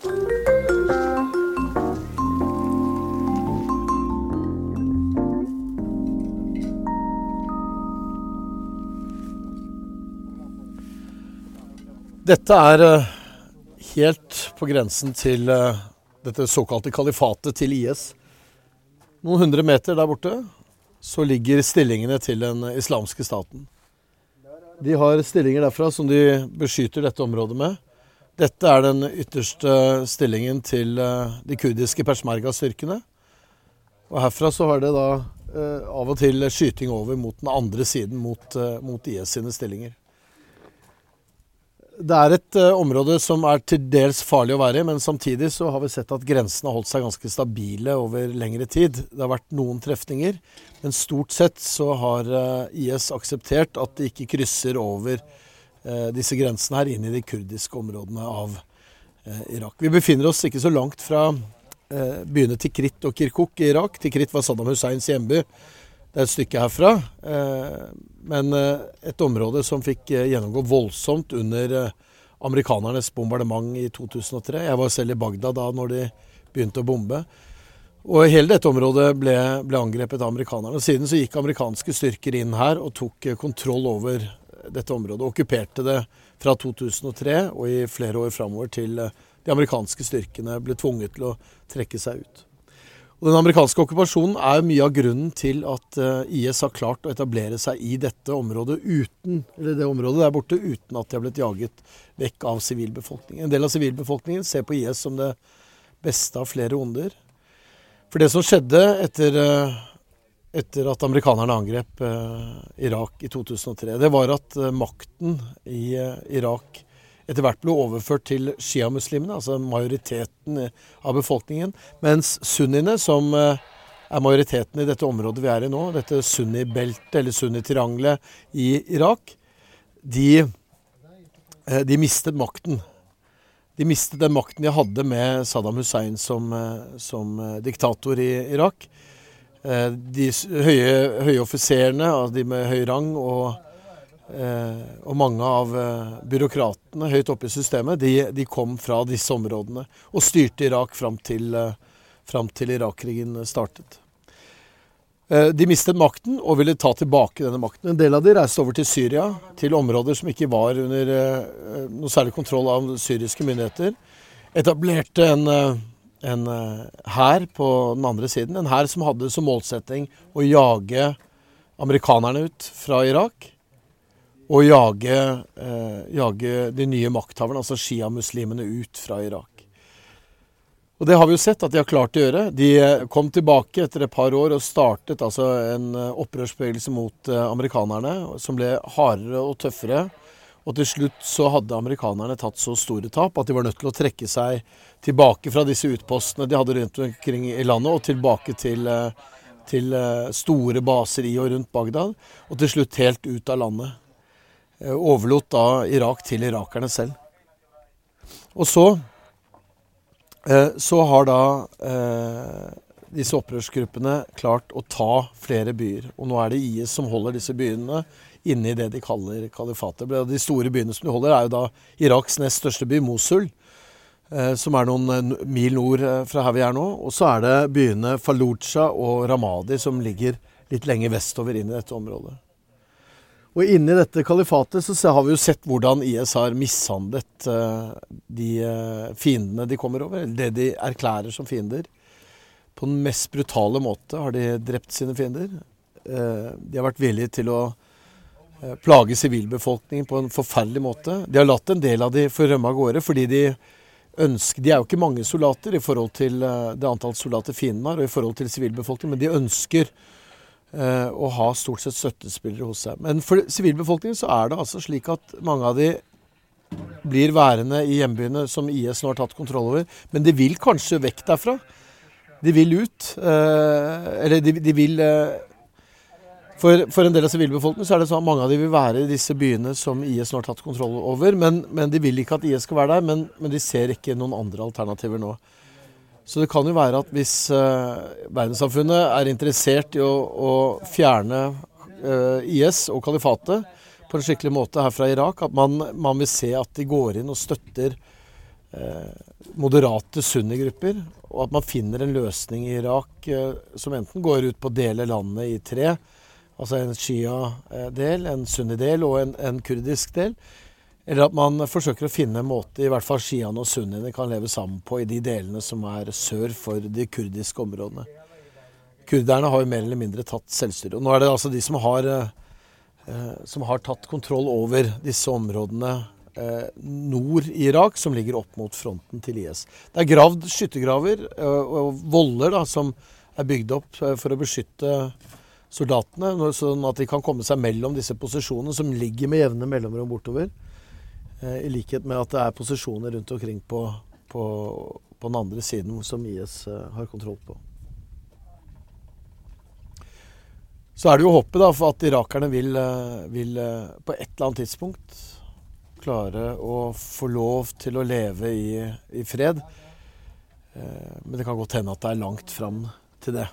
Dette er eh, helt på grensen til eh, dette såkalte kalifatet til IS. Noen hundre meter der borte så ligger stillingene til den islamske staten. De har stillinger derfra som de beskytter dette området med. Dette er den ytterste stillingen til eh, de kurdiske persmerga-styrkene. Og herfra så har det da av og til skyting over mot den andre siden, mot, mot IS sine stillinger. Det er et eh, område som er til dels farlig å være i, men samtidig så har vi sett at grensene har holdt seg ganske stabile over lengre tid. Det har vært noen trefninger, men stort sett så har uh, IS akseptert at de ikke krysser over uh, disse grensene her inn i de kurdiske områdene av Irak. Vi befinner oss ikke så langt fra byene Tikrit og Kirkuk i Irak. Tikrit var Saddam Husseins hjemby. Det er et stykke herfra. Eh, men eh, et område som fikk eh, gjennomgå voldsomt under amerikanernes bombardement i 2003. Jeg var selv i Bagdad da når de begynte å bombe. Og hele dette området ble, ble angrepet av amerikanerne. Siden så gikk amerikanske styrker inn her og tok kontroll over dette området. Okkuperte det fra 2003 og i flere år framover til de amerikanske styrkene ble tvunget til å trekke seg ut. Og Den amerikanske okkupasjonen er mye av grunnen til at eh, IS har klart å etablere seg i dette området uten, det området der borte uten at de har blitt jaget vekk av sivilbefolkningen. En del av sivilbefolkningen ser på IS som det beste av flere onder. For det som skjedde etter, uh, etter at amerikanerne angrep uh, Irak i 2003, det var at makten i Irak etter hvert ble overført til sjiamuslimene, altså majoriteten av befolkningen. Mens sunniene, som eh, er majoriteten i dette området vi er i nå, dette sunnibeltet, eller sunnitriangelet i Irak, de, eh, de, mistet makten. De mistet den makten de hadde med Saddam Hussein som, eh, som diktator i Irak. De høye, høye offiserene, altså de med høy rang, og Eh, og mange av eh, byråkratene høyt oppe i systemet, de, de, kom fra disse områdene og styrte Irak fram til, eh, fram til Irak-krigen startet. De mistet makten og ville ta tilbake denne makten. En del av de reiste over til Syria, til områder som ikke var under noe særlig kontroll av syriske myndigheter. Etablerte en, en hær på den andre siden. En hær som hadde som målsetting å jage amerikanerne ut fra Irak Og jage, eh, jage, de nye makthaverne, altså sjiamuslimene, ut fra Irak. Og Det har vi jo sett at de har klart å gjøre. De eh, kom tilbake etter et par år og startet altså en eh, opprørsbevegelse mot eh, amerikanerne, som ble hardere og tøffere. Og til slutt så hadde amerikanerne tatt så store tap at de var nødt til å trekke seg tilbake fra disse utpostene de hadde rundt omkring i landet, og tilbake til, til store baser i og rundt Bagdad. Og til slutt helt ut av landet. Eh, overlot da Irak til irakerne selv. Og så, eh, så har da eh, disse opprørsgruppene klart å ta flere byer. Og nå er det IS som holder disse byene inne i det de kaller kalifatet. De store byene som de holder, er jo da Iraks nest største by, Mosul. Som er noen mil nord fra her vi er nå. Og så er det byene Fallujah og Ramadi som ligger litt lenger vestover inn i dette området. Og inni dette kalifatet så har vi jo sett hvordan IS har mishandlet de fiendene de kommer over, eller det de erklærer som fiender. På den mest brutale måte har de drept sine fiender. De har vært villige til å plage sivilbefolkningen på en forferdelig måte. De har latt en del av de få rømme av gårde fordi de ønsker De er jo ikke mange soldater i forhold til det antall soldater fienden har, og i forhold til sivilbefolkningen, men de ønsker Eh, å ha stort sett støttespillere hos seg. Men for sivilbefolkningen så er det altså slik at mange av de blir værende i hjembyene som IS nå har tatt kontroll over. Men de vil kanskje vekk derfra. De vil ut. Eh, eller de, de vil eh, for, for, en del av sivilbefolkningen så er det sånn at mange av de vil være i disse byene som IS nå har tatt kontroll over. Men, men de vil ikke at IS skal være der. Men, men de ser ikke noen andre alternativer nå. Så det kan jo være at hvis uh, verdenssamfunnet er interessert i å, å fjerne uh, IS og kalifatet på en skikkelig måte her fra Irak, at man, man, vil se at de går inn og støtter eh, moderate sunnigrupper, og at man finner en løsning i Irak eh, som enten går ut på å dele landet i tre, altså en shia-del, en sunni-del og en, en, kurdisk del. Eller at man forsøker å finne en måte i hvert fall shiaene og sunniene kan leve sammen på i de delene som er sør for de kurdiske områdene. Kurderne har jo mer eller mindre tatt selvstyre. Og nå er det altså de som har, eh, som har tatt kontroll over disse områdene eh, nord i Irak, som ligger opp mot fronten til IS. Det er gravd skyttergraver eh, og voller da, som er bygd opp eh, for å beskytte soldatene, sånn at de kan komme seg mellom disse posisjonene som ligger med jevne mellomrom bortover. Eh, I likhet med at det er posisjoner rundt omkring på, på, på den andre siden som IS eh, har kontroll på. Så er det jo håpet da, for at irakerne vil, eh, vil på et eller annet tidspunkt klare å få lov til å leve i, i fred. Men det kan godt hende at det er langt fram til det.